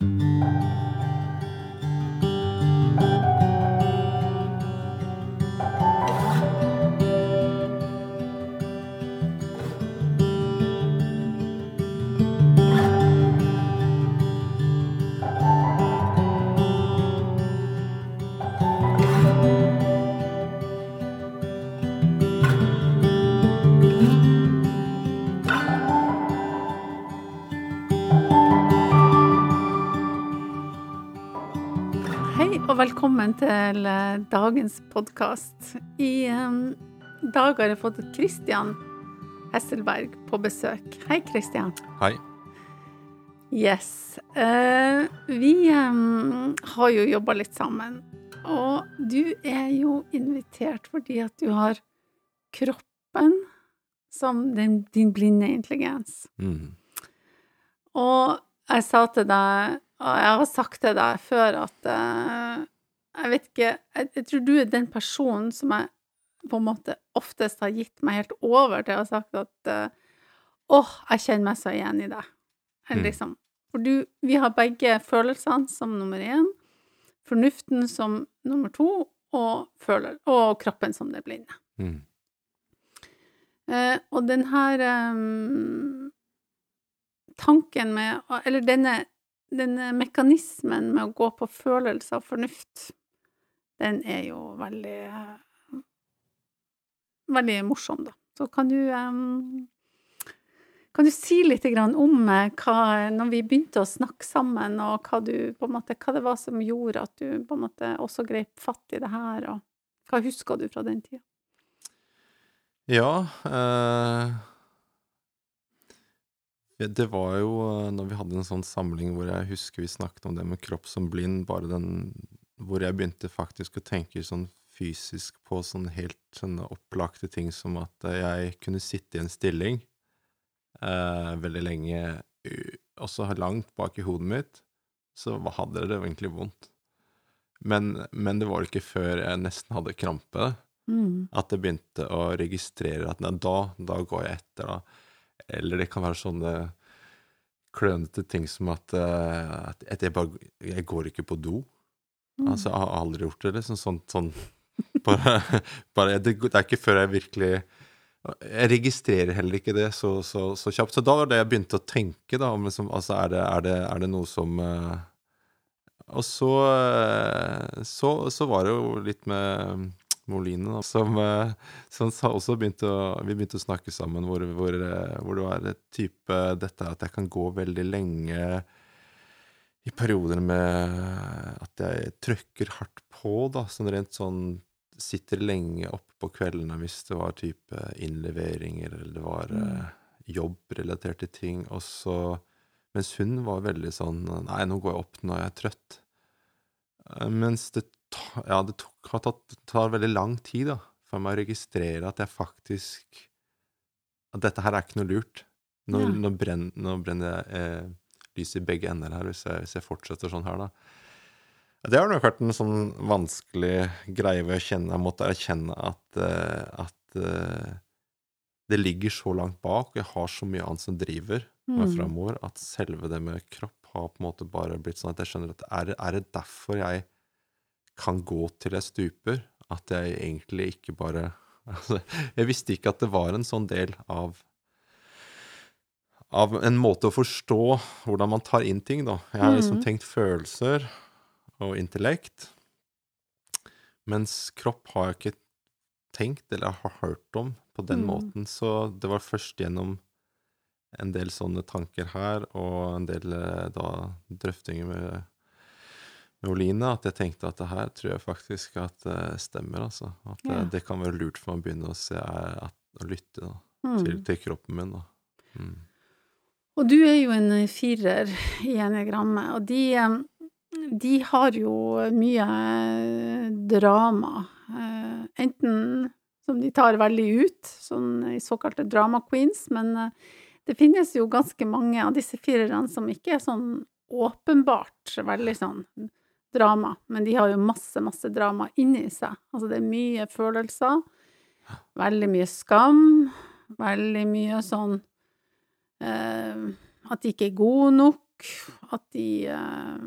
Hei velkommen til eh, dagens podkast. I um, dag har jeg fått Kristian Hesselberg på besøk. Hei, Kristian. Hei. Yes. Eh, vi um, har jo jobba litt sammen, og du er jo invitert fordi at du har kroppen som din, din blinde intelligens. Mm. Og jeg sa til deg, og jeg har sagt til deg før, at eh, jeg vet ikke jeg, jeg tror du er den personen som jeg på en måte oftest har gitt meg helt over til å ha sagt at uh, åh, jeg kjenner meg så igjen i deg. Eller Mm. Liksom. For du, vi har begge følelsene som nummer én, fornuften som nummer to, og, føler, og kroppen som det blinde. Mm. Uh, og den her um, tanken med Eller denne, denne mekanismen med å gå på følelser og fornuft, den er jo veldig Veldig morsom, da. Så kan du Kan du si litt om eh, hva Når vi begynte å snakke sammen, og hva du på en måte Hva det var som gjorde at du på en måte også grep fatt i det her, og hva husker du fra den tida? Ja eh, Det var jo eh, når vi hadde en sånn samling hvor jeg husker vi snakket om det med kropp som blind, bare den hvor jeg begynte faktisk å tenke sånn fysisk på sånn helt sånne opplagte ting som at eh, jeg kunne sitte i en stilling eh, veldig lenge, også langt bak i hodet mitt, så hadde det egentlig vondt. Men, men det var ikke før jeg nesten hadde krampe, Mm. at jeg begynte å registrere at nei, da, da går jeg etter, da. Eller det kan være sånne klønete ting som at, eh, at, at jeg bare Jeg går ikke på do. Mm. Altså, jeg har aldri gjort det, liksom. Sånn, sånn bare, bare det, det er ikke før jeg virkelig Jeg registrerer heller ikke det så, så, så kjapt. Så da var det jeg begynte å tenke, da, om liksom Altså, er det, er det, er det noe som uh, Og så, eh, så Så var det jo litt med Moline, da, som, eh, som også begynte å Vi begynte å snakke sammen hvor, hvor, hvor det var et type Dette at jeg kan gå veldig lenge i perioder med at jeg trykker hardt på, da, sånn rent sånn Sitter lenge oppe på kveldene hvis det var type innleveringer, eller det var mm. jobbrelaterte ting, og så Mens hun var veldig sånn Nei, nå går jeg opp når jeg er trøtt. Eh, Mens det, ja, det tok, har tatt, tar veldig lang tid da, for meg å registrere at jeg faktisk At dette her er ikke noe lurt. Nå, Ja. nå, brenner, nå brenner jeg eh, lys i begge ender her hvis jeg, hvis jeg fortsetter sånn her, da. Det har nok vært en sånn vanskelig greie ved å kjenne Jeg måtte erkjenne at, eh, at eh, det ligger så langt bak, og jeg har så mye annet som driver meg Mm. framover, at selve det med kropp har på en måte bare blitt sånn at jeg skjønner at er, er det derfor jeg kan gå til jeg stuper? At jeg egentlig ikke bare altså, Jeg visste ikke at det var en sånn del av av en måte å forstå hvordan man tar inn ting, da. Jeg har liksom Mhm. tenkt følelser og intellekt, mens kropp har jeg ikke tenkt eller har hørt om på den Mm. måten. Så det var først gjennom en del sånne tanker her, og en del eh, da drøftinger med, med Oline, at jeg tenkte at det her tror jeg faktisk at det stemmer, altså. At Ja. det, det kan være lurt for meg å begynne å se, eh, at, å lytte da, Mm. til, til kroppen min, da. Mm. Og du er jo en firer i enegrammet, og de, eh, de har jo mye eh, drama. eh, Enten som de tar veldig ut, sånn i såkalte drama queens, men eh, det finnes jo ganske mange av disse firerne som ikke er sånn åpenbart veldig sånn drama, men de har jo masse, masse drama inni seg. Altså det er mye følelser, veldig mye skam, veldig mye sånn eh, at de ikke er gode nok, at de eh,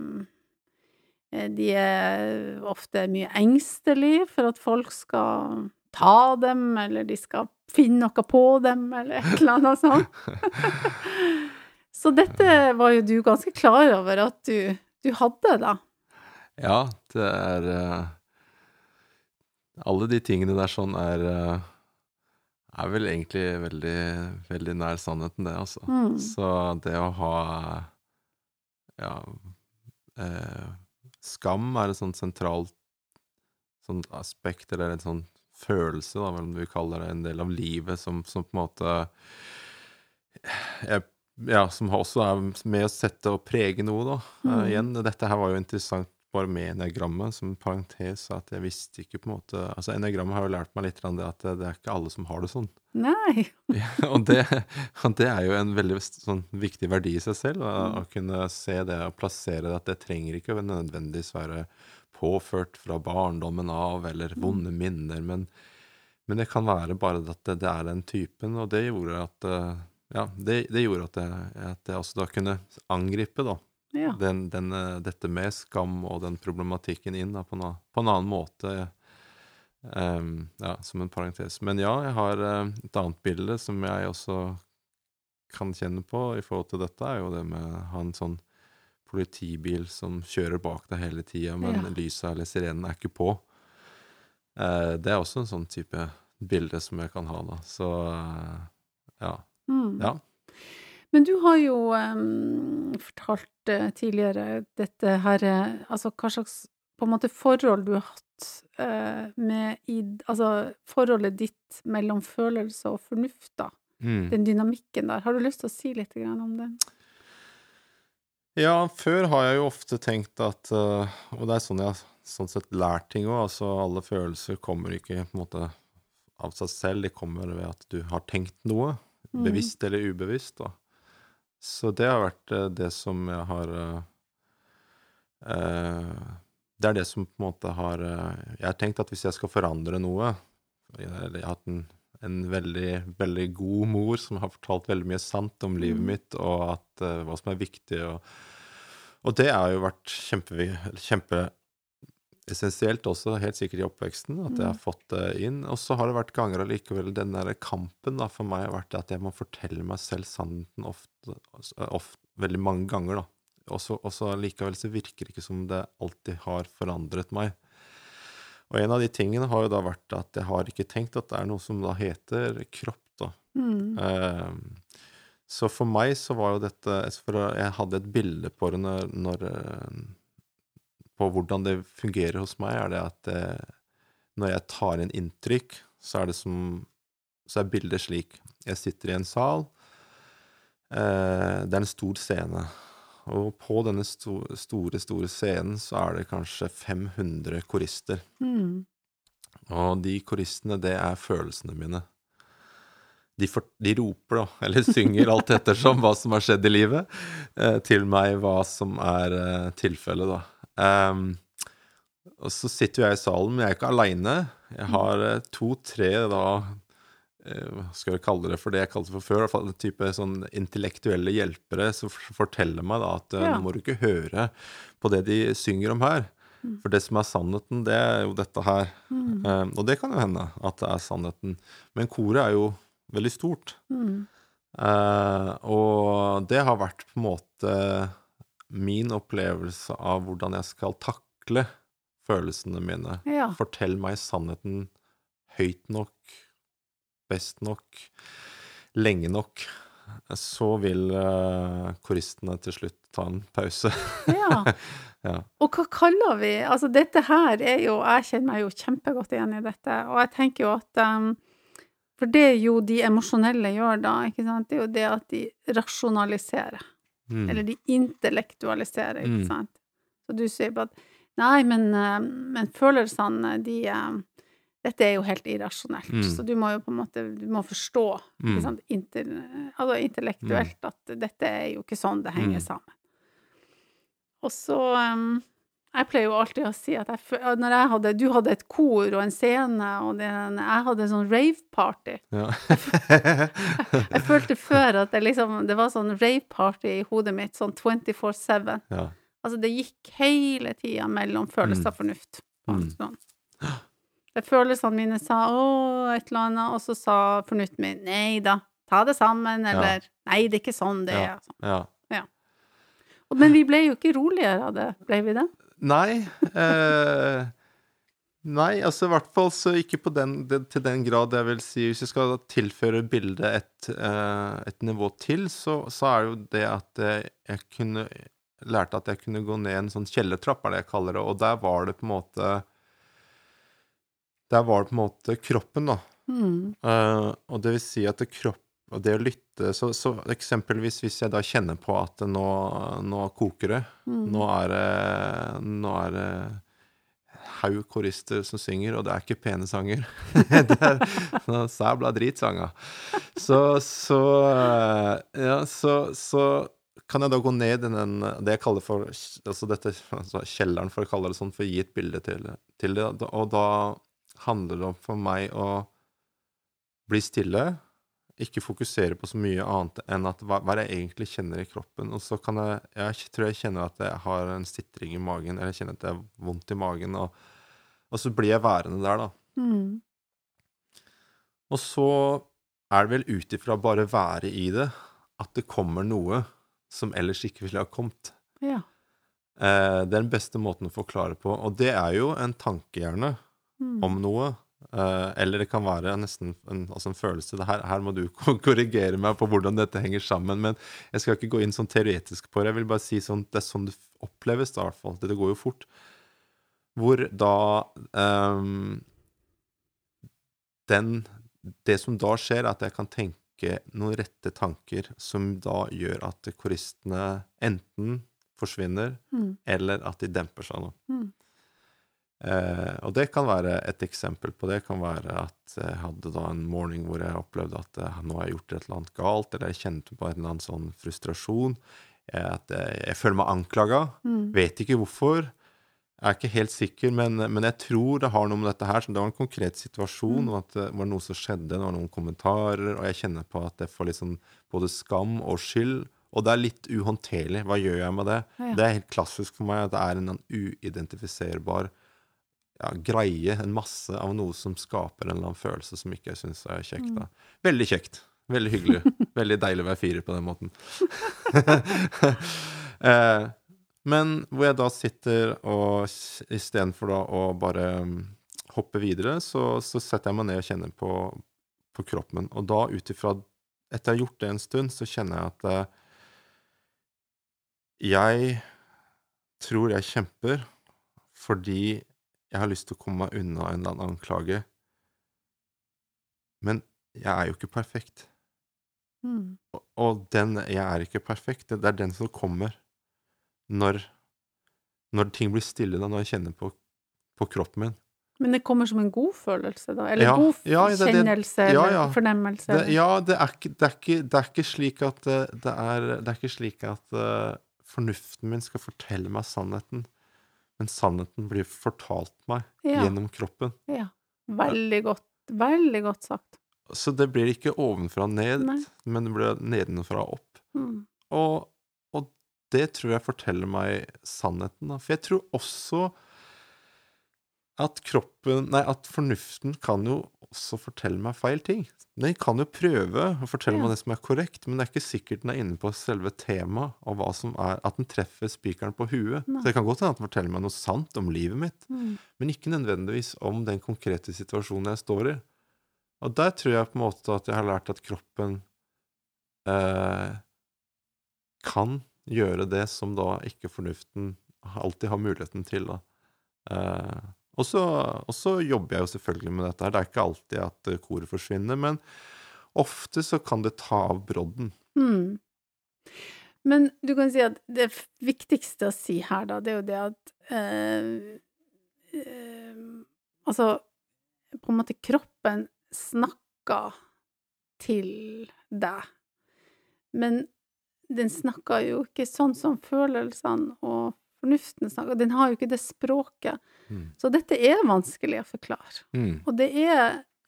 De er ofte mye engstelige for at folk skal ta dem, eller de skal finne noe på dem, eller et eller annet sånt. Så dette var jo du ganske klar over at du, du hadde, da. Ja, det er eh, Alle de tingene der sånn er eh, er vel egentlig veldig, veldig nær sannheten, det, altså. Mm. Så det å ha ja eh, Skam er et sånt sentralt sånt aspekt, eller en sånn følelse, da, om vi kaller det en del av livet, som, som på en måte jeg, Ja, som også er med å sette og prege noe, da. Mm. Uh, igjen, dette her var jo interessant bare med enneagrammet, som parentes, at jeg visste ikke på en måte Altså, enneagrammet har jo lært meg litt det at det, er ikke alle som har det sånn. Nei. Ja, og, det, og det er jo en veldig sånn, viktig verdi i seg selv, å, å kunne se det og plassere det, at det trenger ikke nødvendigvis være påført fra barndommen av, eller vonde minner, men, men det kan være bare at det, det er den typen, og det gjorde at eh, ja, det, det gjorde at jeg, at jeg også da kunne angripe da, Ja. den, den, eh, dette med skam og den problematikken inn da, på, en, på en annen måte. Um, ja, som en parentes. Men ja, jeg har eh, et annet bilde som jeg også kan kjenne på i forhold til dette, er jo det med å ha en sånn politibil som kjører bak deg hele tida, men Ja. lyset eller sirenen er ikke på. Uh, det er også en sånn type bilde som jeg kan ha, da. Så uh, ja. Mm. ja. Men du har jo um, fortalt eh, tidligere dette her Altså hva slags på en måte forhold du har hatt uh, med i Altså forholdet ditt mellom følelse og fornuft, da. Mm. Den dynamikken der. Har du lyst til å si litt om den? Ja, før har jeg jo ofte tenkt at uh, Og det er sånn jeg har sånn sett lært ting òg. Altså, alle følelser kommer ikke på en måte av seg selv. De kommer ved at du har tenkt noe. Mm. Bevisst eller ubevisst, da. Så det har vært eh, det som jeg har eh, eh, Det er det som på en måte har Jeg har tenkt at hvis jeg skal forandre noe jeg har hatt en, en veldig, veldig god mor som har fortalt veldig mye sant om livet Mm. mitt, og at, hva som er viktig. Og, og det har jo vært kjempe, kjempeessensielt også, helt sikkert i oppveksten, at jeg har Mm. fått det inn. Og så har det vært ganger allikevel den der kampen da, for meg har vært at jeg må fortelle meg selv sannheten ofte, ofte veldig mange ganger, da. Og så likevel så virker det ikke som det alltid har forandret meg. Og en av de tingene har jo da vært at jeg har ikke tenkt at det er noe som da heter kropp, da. Mm. Ehm, så for meg så var jo dette for Jeg hadde et bilde på det når, når På hvordan det fungerer hos meg, er det at eh, når jeg tar inn inntrykk, så er det som Så er bildet slik. Jeg sitter i en sal. Eh, det er en stor scene. Og på denne sto store, store scenen så er det kanskje 500 korister. Mm. Og de koristene, det er følelsene mine. De, for, de roper, da, eller synger alt ettersom hva som har skjedd i livet, eh, til meg hva som er eh, tilfellet, da. Ehm, og så sitter jo jeg i salen, men jeg er ikke aleine. Jeg har eh, to-tre, da eh, Hva skal jeg kalle det for det jeg kalte det for før? En type sånn intellektuelle hjelpere som forteller meg da at eh, Ja. nå må du ikke høre på det de synger om her. For det som er sannheten, det er jo dette her. Mm. Um, og det kan jo hende at det er sannheten. Men koret er jo veldig stort. Mm. Uh, og det har vært på en måte min opplevelse av hvordan jeg skal takle følelsene mine. Ja. Fortell meg sannheten høyt nok, best nok, lenge nok. Så vil uh, koristene til slutt ta en pause. ja. ja. Og hva kaller vi Altså, dette her er jo Jeg kjenner meg jo kjempegodt igjen i dette, og jeg tenker jo at um, For det jo de emosjonelle gjør da, ikke sant, det er jo det at de rasjonaliserer. Mm. Eller de intellektualiserer, ikke Mm. sant. Så du sier bare at Nei, men, eh, men følelsene, de eh, Dette er jo helt irrasjonelt. Mm. Så du må jo på en måte forstå, Mm. sant, inter, altså intellektuelt at dette er jo ikke sånn det henger Mm. sammen. Og så um, Jeg pleier jo alltid å si at jeg, jeg hadde, du hadde et kor og en scene, og det, jeg hadde sånn rave-party. Ja. Jeg følte før at det liksom Det var sånn rave-party i hodet mitt, sånn 24-7. ja. Altså, det gikk hele tida mellom følelser og fornuft. Mm. Sånn. Det følelsene mine sa 'å', et eller annet, og så sa fornuften min 'nei da, ta det sammen', eller 'nei, det er ikke sånn det Ja. er'. Sånn. ja. Men vi ble jo ikke roligere av det, ble vi det? Nei eh, Nei, altså i hvert fall så ikke på den, det, til den grad jeg vil si Hvis jeg skal tilføre bildet et, eh, et nivå til, så, så er jo det at jeg kunne Lærte at jeg kunne gå ned en sånn kjellertrapp, er det jeg kaller det, og der var det på en måte Der var det på en måte kroppen, da. Mm. Eh, og det vil si at kroppen kropp og det å lytte så, så eksempelvis hvis jeg da kjenner på at nå, nå koker det, Mm. nå er det Nå er det haug korister som synger, og det er ikke pene sanger. det er noe sæbla dritsanger. Så, så eh, Ja, så, så kan jeg da gå ned i den Det jeg kaller for altså dette, altså kjelleren, for å kalle det sånn, for å gi et bilde til, til det. Og da handler det om for meg å bli stille, ikke fokusere på så mye annet enn at hva, hva jeg egentlig kjenner i kroppen. Og så kan jeg Jeg tror jeg kjenner at jeg har en sitring i magen, eller jeg kjenner at det er vondt i magen, og, og så blir jeg værende der, da. Mm. Og så er det vel ut ifra bare være i det at det kommer noe som ellers ikke ville ha kommet. Ja. Eh, det er den beste måten å forklare på, og det er jo en tankehjerne Mm. om noe. Eh, eller det kan være nesten en, altså en følelse det her, her må du korrigere meg på hvordan dette henger sammen. Men jeg skal ikke gå inn sånn teoretisk på det. Jeg vil bare si sånn, det er sånn det oppleves, da, i hvert fall. Det går jo fort. Hvor da um, den Det som da skjer, er at jeg kan tenke noen rette tanker som da gjør at koristene enten forsvinner, Mm. eller at de demper seg nå. Mm. Eh, og det kan være et eksempel på det. kan være at jeg hadde da en morgen hvor jeg opplevde at eh, nå har jeg gjort et eller annet galt, eller jeg kjente på en eller annen sånn frustrasjon. Eh, at jeg, jeg føler meg anklaga. Mm. Vet ikke hvorfor. Jeg er ikke helt sikker, men, men jeg tror det har noe med dette her. Så det var en konkret situasjon, og at det var noe som skjedde, det var noen kommentarer, og jeg kjenner på at jeg får litt sånn både skam og skyld. Og det er litt uhåndterlig. Hva gjør jeg med det? Ja. Det er helt klassisk for meg at det er en sånn uidentifiserbar ja, greie, en masse av noe som skaper en eller annen følelse som ikke jeg syns er kjekt. Da. Veldig kjekt. Veldig hyggelig. Veldig deilig å være fire på den måten. eh, men hvor jeg da sitter og istedenfor da å bare mm, hoppe videre, så, så setter jeg meg ned og kjenner på, på kroppen. Og da ut ifra Etter jeg har gjort det en stund, så kjenner jeg at eh, jeg tror jeg kjemper fordi jeg har lyst til å komme meg unna en eller annen anklage. Men jeg er jo ikke perfekt. Mm. Og- Og den jeg er ikke perfekt, det det er den som kommer når, når ting blir stille, da, når jeg kjenner på, på kroppen min. Men det kommer som en god følelse, da? Eller Ja, god ja, det- det- kjennelse, ja, eller ja. fornemmelse? Det, eller- ja, det er, ikke, er ikke, det er ikke slik at det, det er er ikke slik at uh, fornuften min skal fortelle meg sannheten, men sannheten blir fortalt meg Ja. gjennom kroppen. Ja. Veldig godt. Veldig godt sagt. Så det blir ikke ovenfra og ned, Nei. men det blir nedenfra og opp. Mm. Og, og det tror jeg forteller meg sannheten, da. For jeg tror også at kroppen Nei, at fornuften kan jo også fortelle meg feil ting. Den kan jo prøve å fortelle Ja. meg det som er korrekt, men det er ikke sikkert den er inne på selve temaet, og hva som er At den treffer spikeren på huet. Nei. Så det kan godt hende at den forteller meg noe sant om livet mitt, Mm. men ikke nødvendigvis om den konkrete situasjonen jeg står i. Og der tror jeg på en måte at jeg har lært at kroppen eh, kan gjøre det som da ikke fornuften alltid har muligheten til. Da. Eh, og, så, jobber jeg jo selvfølgelig med dette her. Det er ikke alltid at eh, koret forsvinner, men ofte så kan det ta av brodden. Mm. Men du kan si at det viktigste å si her, da, det er jo det at eh, eh, Altså, på en måte, kroppen snakker til deg, men den snakker jo ikke sånn som følelsene og Fornuften snakker, den har jo ikke det språket. Mm. Så dette er vanskelig å forklare. Mm. Og det er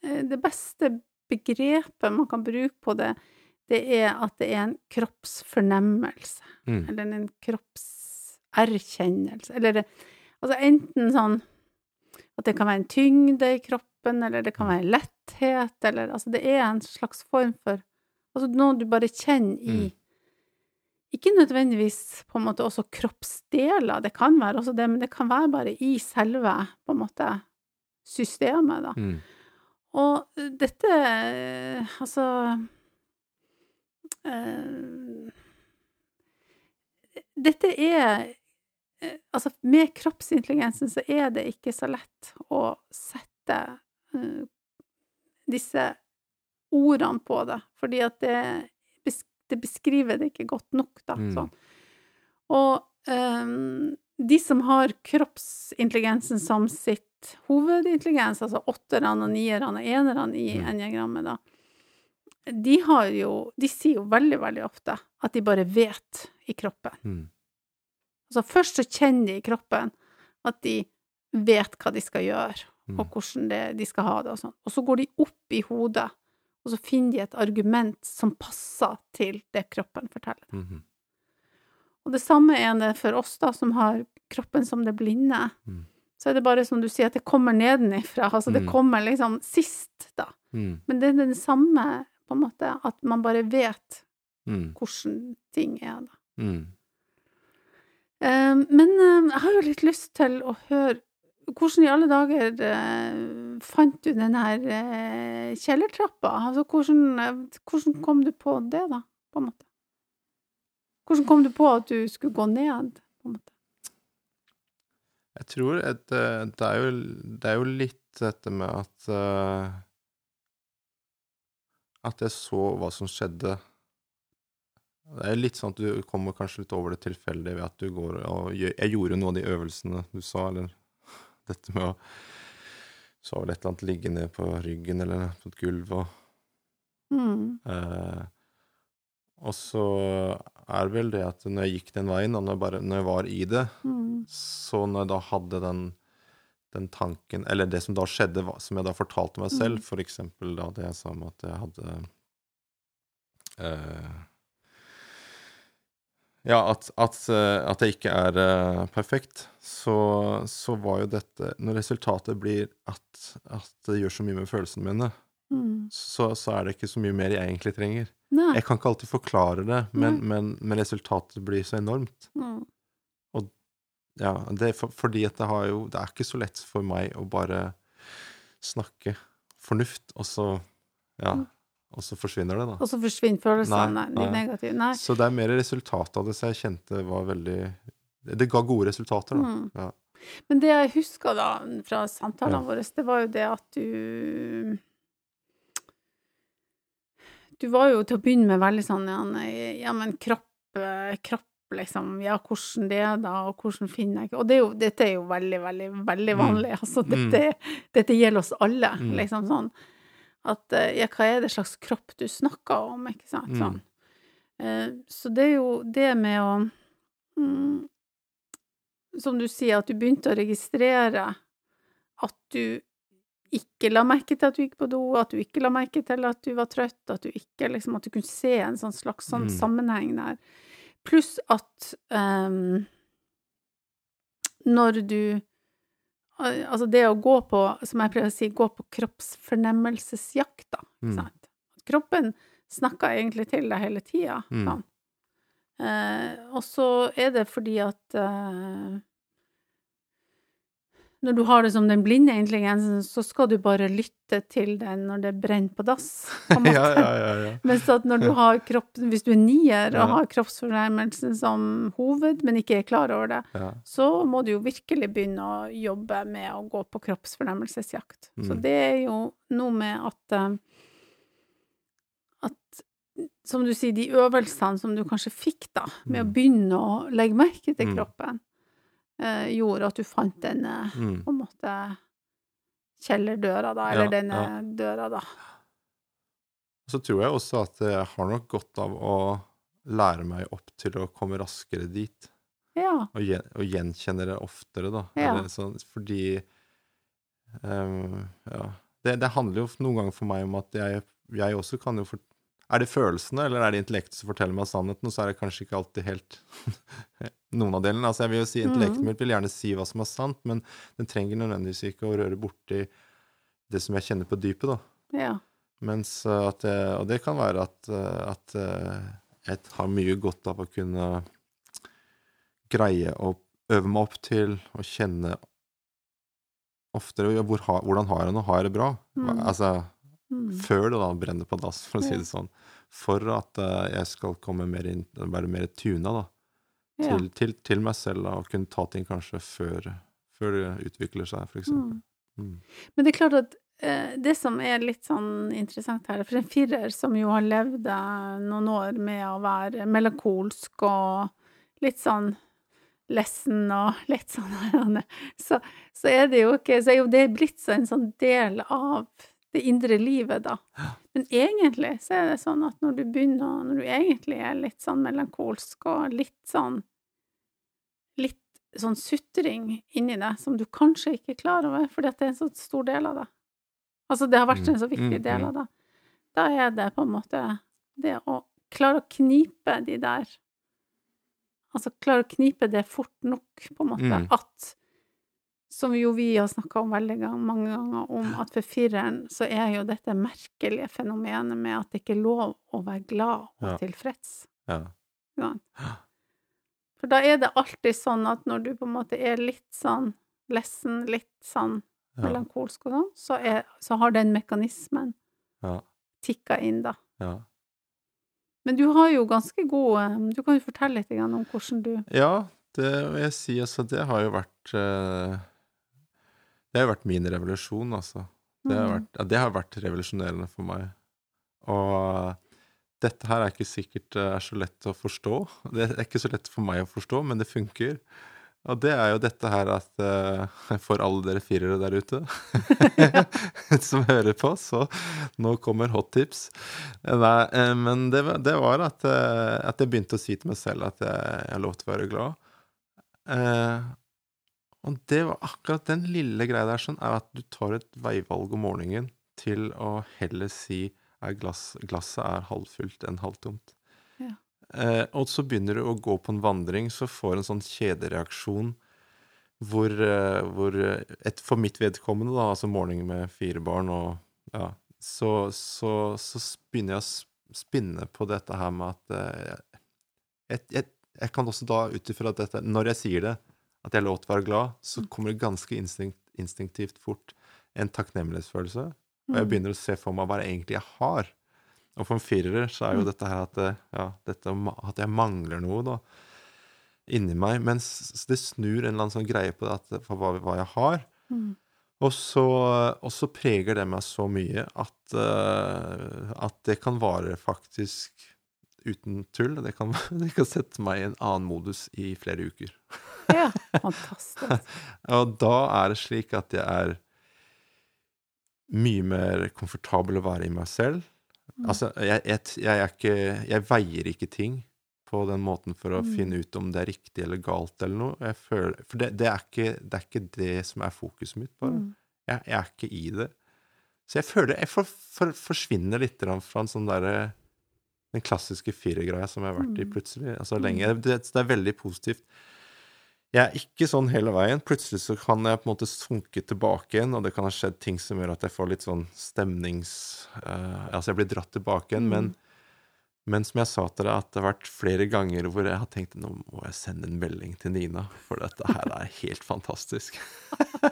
eh, det beste begrepet man kan bruke på det, det er at det er en kroppsfornemmelse, Mm. eller en kroppserkjennelse, eller det, altså enten sånn at det kan være en tyngde i kroppen, eller det kan være letthet, eller altså det er en slags form for Altså noe du bare kjenner i Mm. Ikke nødvendigvis på en måte også kroppsdeler, det kan være også det, men det kan være bare i selve på en måte systemet, da. Mm. Og dette eh, Altså øh, Dette er eh, Altså, med kroppsintelligensen så er det ikke så lett å sette øh, disse ordene på det, fordi at det, det beskriver det ikke godt nok, da. Mm. Sånn. Og um, de som har kroppsintelligensen som sitt hovedintelligens, altså åtterne og nierne og enerne i Mm. enjagrammet, da, de har jo De sier jo veldig, veldig ofte at de bare vet i kroppen. Mm. Altså først så kjenner de i kroppen at de vet hva de skal gjøre, Mm. og hvordan det, de skal ha det og sånn. Og så går de opp i hodet, og så finner de et argument som passer til det kroppen forteller. Mhm. Og det samme er det for oss, da, som har kroppen som det blinde. Mm. Så er det bare som du sier, at det kommer nedenifra. Altså det Mm. kommer liksom sist, da. Mm. Men det er den samme, på en måte, at man bare vet Mm. hvordan ting er, da. Mm. Eh, men eh, jeg har jo litt lyst til å høre Hvordan i alle dager eh, fant du den her eh, kjellertrappa? Altså, hvordan, hvordan kom du på det, da, på en måte? Hvordan kom du på at du skulle gå ned, på en måte? Jeg tror at eh, det, er jo, det er jo litt dette med at uh, At jeg så hva som skjedde. Det er litt sånn at du kommer kanskje litt over det tilfeldige ved at du går og Jeg gjorde noen av de øvelsene du sa, eller dette med å Så vel et eller annet ligge ned på ryggen eller på et gulv og Mm. Eh, og så er vel det at når jeg gikk den veien, og når jeg, bare, når jeg var i det, Mm. så når jeg da hadde den, den tanken Eller det som da skjedde, som jeg da fortalte meg selv, Mm. for eksempel da det jeg sa om at jeg hadde eh, Ja, at, at, eh, at det ikke er eh, perfekt, så, så var jo dette Når resultatet blir at, at det gjør så mye med følelsene mine, Mm. så, så er det ikke så mye mer jeg egentlig trenger. Nei. Jeg kan ikke alltid forklare det, men, men, men resultatet blir så enormt. Mm. Ja, det er for, fordi at det har jo Det er ikke så lett for meg å bare snakke fornuft, og så Ja. Mm. Og så forsvinner det, da. Og så forsvinner følelsene, Nei, de nei. negative. Nei. Så det er mer resultatet av det som jeg kjente var veldig Det ga gode resultater, da. Mm. Ja. Men det jeg husker da fra samtalene Ja. våre, det var jo det at du Du var jo til å begynne med veldig sånn ja, men kropp, eh, kropp, liksom. Ja, hvordan det er da, og hvordan finner jeg Og det er jo, dette er jo veldig, veldig, veldig Mm. vanlig. Altså, Mm. dette, dette gjelder oss alle, Mm. liksom sånn. At eh, ja, hva er det slags kropp du snakker om, ikke sant? Mm. Sånn. Mm. Så det er jo det med å mm, Som du sier, at du begynte å registrere at du ikke la merke til at du gikk på do, at du ikke la merke til at du var trøtt, at du ikke liksom At du kunne se en sånn slags sånn Mm. sammenheng der. Pluss at um, når du Altså det å gå på, som jeg prøver å si, gå på kroppsfornemmelsesjakt, da. Ikke Mm. sant? Mm. kroppen snakker egentlig til deg hele tida. Mm. Eh, og så er det fordi at eh, når du har det som den blinde intelligensen, så skal du bare lytte til den når det brenner på dass, på en måte. ja, ja, ja, ja. Mens at når du har kropp, hvis du er nier og har kroppsfornærmelsen som hoved, men ikke er klar over det, så må du jo virkelig begynne å jobbe med å gå på kroppsfornærmelsesjakt. Så Mm. det er jo noe med at eh, at som du sier, de øvelsene som du kanskje fikk da, med å Mm. begynne å legge merke til Mm. kroppen, gjorde at du fant denne Mm. på en måte kjellerdøra, da, eller Ja, denne ja. døra, da. Så tror jeg også at jeg har nok godt av å lære meg opp til å komme raskere dit. Ja. og, gjen, og gjenkjenne det oftere, da. Ja. Sånn, fordi um, Ja. Det, det handler jo noen ganger for meg om at jeg, jeg også kan jo for, Er det følelsene, eller er det intellektet som forteller meg sannheten? Og så er det kanskje ikke alltid helt noen av delene. Altså jeg vil jo si Intellektet mitt vil gjerne si hva som er sant, men den trenger nødvendigvis ikke å røre borti det som jeg kjenner på dypet, da. ja. Mens uh, at jeg, Og det kan være at, uh, at jeg har mye godt av å kunne greie å øve meg opp til å kjenne oftere hvor, hvordan har jeg det nå? Har jeg det bra? Mm. Altså Mm. før det da brenner på dass, for å si det sånn. For at jeg skal komme mer inn, være mer tuna da, ja. til, til, til meg selv da, og kunne ta ting kanskje før, før det utvikler seg, for eksempel. Mm. Mm. Men det er klart at eh, det som er litt sånn interessant her, for en firer som jo har levd noen år med å være melankolsk og litt sånn lessen og litt sånn så, så er det jo ikke Så er jo det blitt så en sånn del av det indre livet, da. Men egentlig så er det sånn at når du begynner Når du egentlig er litt sånn melankolsk og litt sånn Litt sånn sutring inni deg som du kanskje ikke er klar over, fordi at det er en så stor del av deg. Altså, det har vært en så viktig Mm, del mm, av deg. Da er det på en måte det å klare å knipe de der Altså klare å knipe det fort nok, på en måte, Mm. at som jo vi har snakka om veldig gang, mange ganger, om at for fireren så er jo dette merkelige fenomenet med at det ikke er lov å være glad og Ja. tilfreds. Ja. Ja. For da er det alltid sånn at når du på en måte er litt sånn lessen, litt sånn Ja. melankolsk og sånn, så, så har den mekanismen Ja. tikka inn, da. ja. Men du har jo ganske god eh, Du kan jo fortelle litt om hvordan du Ja, det vil jeg si. Altså, det har jo vært eh, Det har jo vært min revolusjon, altså. Det har, Mm. vært, ja, det har vært revolusjonerende for meg. Og dette her er ikke sikkert er så lett å forstå. Det er ikke så lett for meg å forstå, men det funker. Og det er jo dette her at uh, For alle dere firere der ute som hører på, så nå kommer hot tips. Nei, uh, men det, det var at, uh, at jeg begynte å si til meg selv at jeg, har lov til å være glad. Eh, og det var akkurat den lille greia der, sånn, er at du tar et veivalg om morgenen til å heller si er glass, glasset er halvfullt enn halvtomt. Ja. Eh, og så begynner du å gå på en vandring, så får en sånn kjedereaksjon hvor, eh, hvor eh, et, For mitt vedkommende, da, altså morgen med fire barn og ja, så, så, så begynner jeg å spinne på dette her med at eh, jeg, jeg, jeg kan også da ut ifra dette Når jeg sier det, at jeg er å være glad, så kommer det ganske instinkt, instinktivt fort en takknemlighetsfølelse. Og jeg Mm. begynner å se for meg hva det egentlig jeg har. Og for en firer så er jo Mm. dette her at, ja, dette at jeg mangler noe da, inni meg. Mens det snur en eller annen sånn greie på det, at, for hva, hva jeg har. Mm. Og så, og så preger det meg så mye at, uh, at det kan vare faktisk uten tull. Det kan, det kan sette meg i en annen modus i flere uker. Ja, fantastisk. Og da er det slik at jeg er mye mer komfortabel å være i meg selv. Mm. Altså, jeg, jeg, jeg ikke Jeg veier ikke ting på den måten for å Mm. finne ut om det er riktig eller galt eller noe. Føler, for det, det, er ikke, det er ikke det som er fokuset mitt, bare. Mm. Jeg, er ikke i det. Så jeg føler jeg for, for, forsvinner litt fra en sånn derre Den klassiske firergreia som jeg har vært i Mm. plutselig. Altså lenge. Det, det er veldig positivt. Jeg er ikke sånn hele veien. Plutselig så kan jeg på en måte sunke tilbake igjen, og det kan ha skjedd ting som gjør at jeg får litt sånn stemnings... Uh, altså jeg blir dratt tilbake igjen, men, men som jeg sa til deg, at det har vært flere ganger hvor jeg har tenkt nå må jeg sende en melding til Nina, for dette her er helt fantastisk.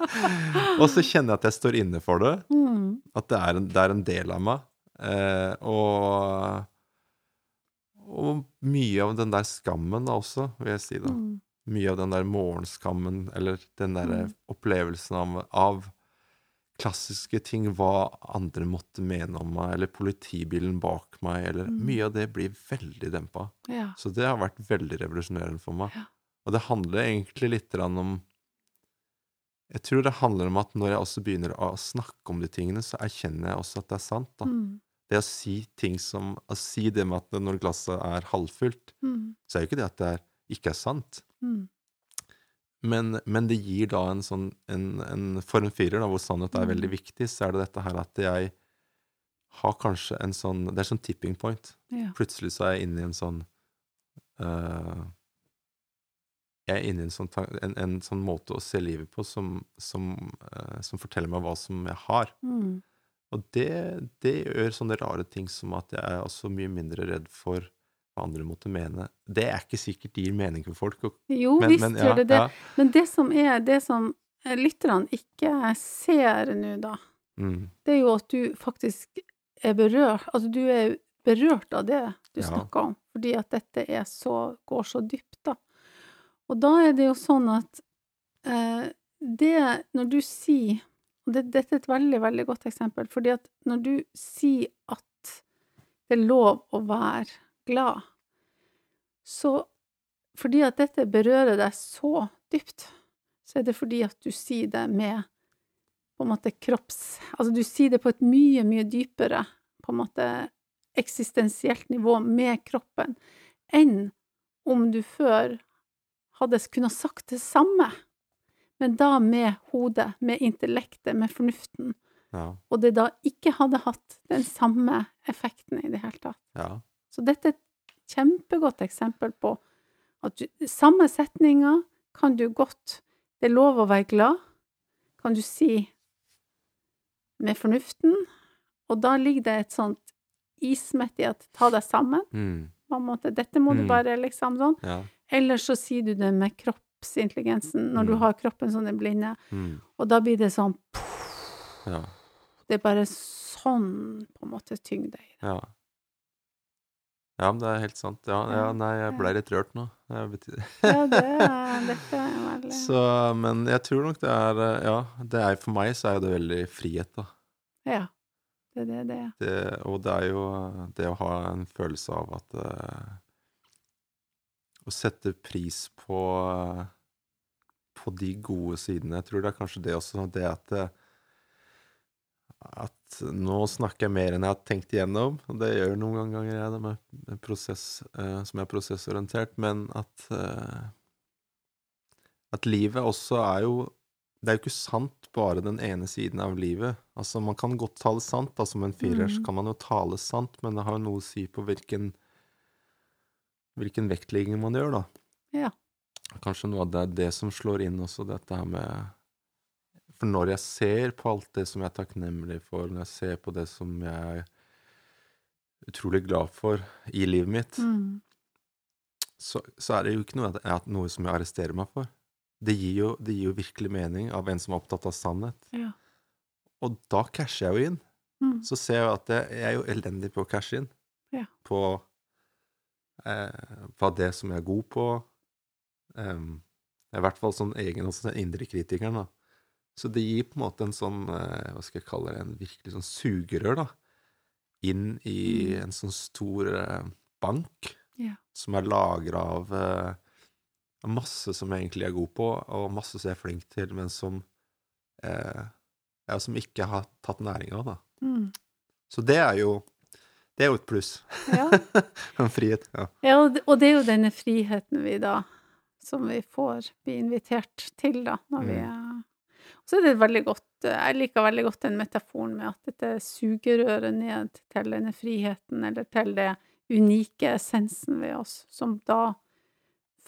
og så kjenner jeg at jeg står inne for det, Mm. at det er en, det er en del av meg. Uh, og, og mye av den der skammen da også, vil jeg si da Mm. Mye av den der morgenskammen, eller den der Mm. opplevelsen av, av klassiske ting, hva andre måtte mene om meg, eller politibilen bak meg, eller Mm. Mye av det blir veldig dempa. Ja. Så det har vært veldig revolusjonerende for meg. Ja. Og det handler egentlig litt om Jeg tror det handler om at når jeg også begynner å snakke om de tingene, så erkjenner jeg også at det er sant. da. Mm. Det å si ting som Å si det med at når glasset er halvfullt, Mm. så er jo ikke det at det er, ikke er sant. Mm. Men, men det gir da en sånn en, en, For en firer, da, hvor sannhet er veldig Mm. viktig, så er det dette her at jeg har kanskje en sånn Det er sånn tipping point. Ja. Plutselig så er jeg inne i en sånn uh, Jeg er inne i en sånn, en, en sånn måte å se livet på som, som, uh, som forteller meg hva som jeg har. Mm. Og det, det gjør sånne rare ting som at jeg er også mye mindre redd for andre måtte mene. Det er ikke sikkert det gir mening for folk. Jo, men, visst men, gjør det det. Ja, Men det som er det som lytterne ikke ser nå, da, mm, det er jo at du faktisk er berørt Altså, du er berørt av det du Ja. snakker om, fordi at dette er så, går så dypt, da. Og da er det jo sånn at eh, det Når du sier Og det, dette er et veldig, veldig godt eksempel, fordi at når du sier at det er lov å være glad, så Fordi at dette berører deg så dypt, så er det fordi at du sier det med på en måte kropps... Altså du sier det på et mye, mye dypere på en måte eksistensielt nivå med kroppen enn om du før hadde kunnet sagt det samme, men da med hodet, med intellektet, med fornuften, ja, og det da ikke hadde hatt den samme effekten i det hele tatt. ja, Så dette er et kjempegodt eksempel på at du, samme setninga kan du godt Det er lov å være glad, kan du si med fornuften, og da ligger det et sånt ismett i at ta deg sammen, mm, på en måte. Dette må du Mm. bare liksom sånn. ja, Eller så sier du det med kroppsintelligensen, når du Mm. har kroppen som den blinde, mm, og da blir det sånn ja, Det er bare sånn på en måte tyngde i det. ja. Ja, men det er helt sant. Ja, ja nei, jeg ble litt rørt nå. Ja, det er, dette er veldig Så, men jeg tror nok det er eh, Ja, det er for meg så er det veldig frihet, da. Ja. Det er det det er. Det, og det er jo det å ha en følelse av at uh, Å sette pris på uh, på de gode sidene. Jeg tror det er kanskje det også, det at eh, at nå snakker jeg mer enn jeg har tenkt igjennom, og det gjør noen ganger jeg det med prosess eh, som er prosessorientert, men at eh, at livet også er jo Det er jo ikke sant bare den ene siden av livet. Altså, man kan godt tale sant, da, som en firer, Mhm. kan man jo tale sant, men det har jo noe å si på hvilken hvilken vektlegging man gjør, da. Ja. Kanskje noe av det er det som slår inn også, dette her med For når jeg ser på alt det som jeg er takknemlig for, når jeg ser på det som jeg er utrolig glad for i livet mitt, Mm. så, så er det jo ikke noe, noe som jeg arresterer meg for. Det gir, jo, det gir jo virkelig mening av en som er opptatt av sannhet. Ja. Og da casher jeg jo inn. Mm. Så ser jeg at jeg, jeg er jo elendig på å cashe inn. Ja. På, eh, på det som jeg er god på. Um, I hvert fall sånn egen også, den indre kritikeren, da. Så det gir på en måte en sånn, eh, hva skal jeg kalle det, en virkelig sånn sugerør, da. Inn i Mm. en sånn stor eh, bank Ja. som er lagra av eh, masse som jeg egentlig er god på, og masse som jeg er flink til, men som eh, ja, som ikke har tatt næring av, da. Mm. Så det er jo Det er jo et pluss. Ja. En frihet. Ja. ja, og det- er jo denne friheten vi da som vi får bli invitert til, da, når vi Mm. Så er det veldig godt Jeg liker veldig godt den metaforen med at dette sugerøret ned til denne friheten, eller til det unike essensen ved oss, som da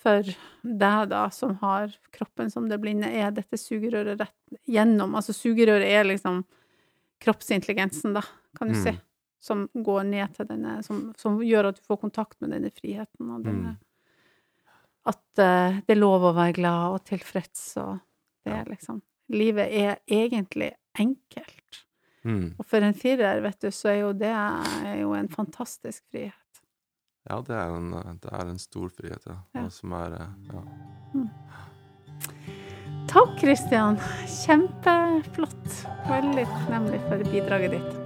for deg, da, som har kroppen som det blinde, er dette sugerøret rett gjennom. Altså sugerøret er liksom kroppsintelligensen, da, kan du Mm. si, som går ned til denne som, som gjør at du får kontakt med denne friheten og denne Mm. At uh, det er lov å være glad og tilfreds, og det er liksom Livet er egentlig enkelt. Mm. Og for en firer, vet du, så er jo det er jo en fantastisk frihet. ja, det er en, det er en stor frihet, ja. Ja. Som er Ja. Mm. Takk, Kristian. Kjempeflott. Veldig takknemlig for bidraget ditt.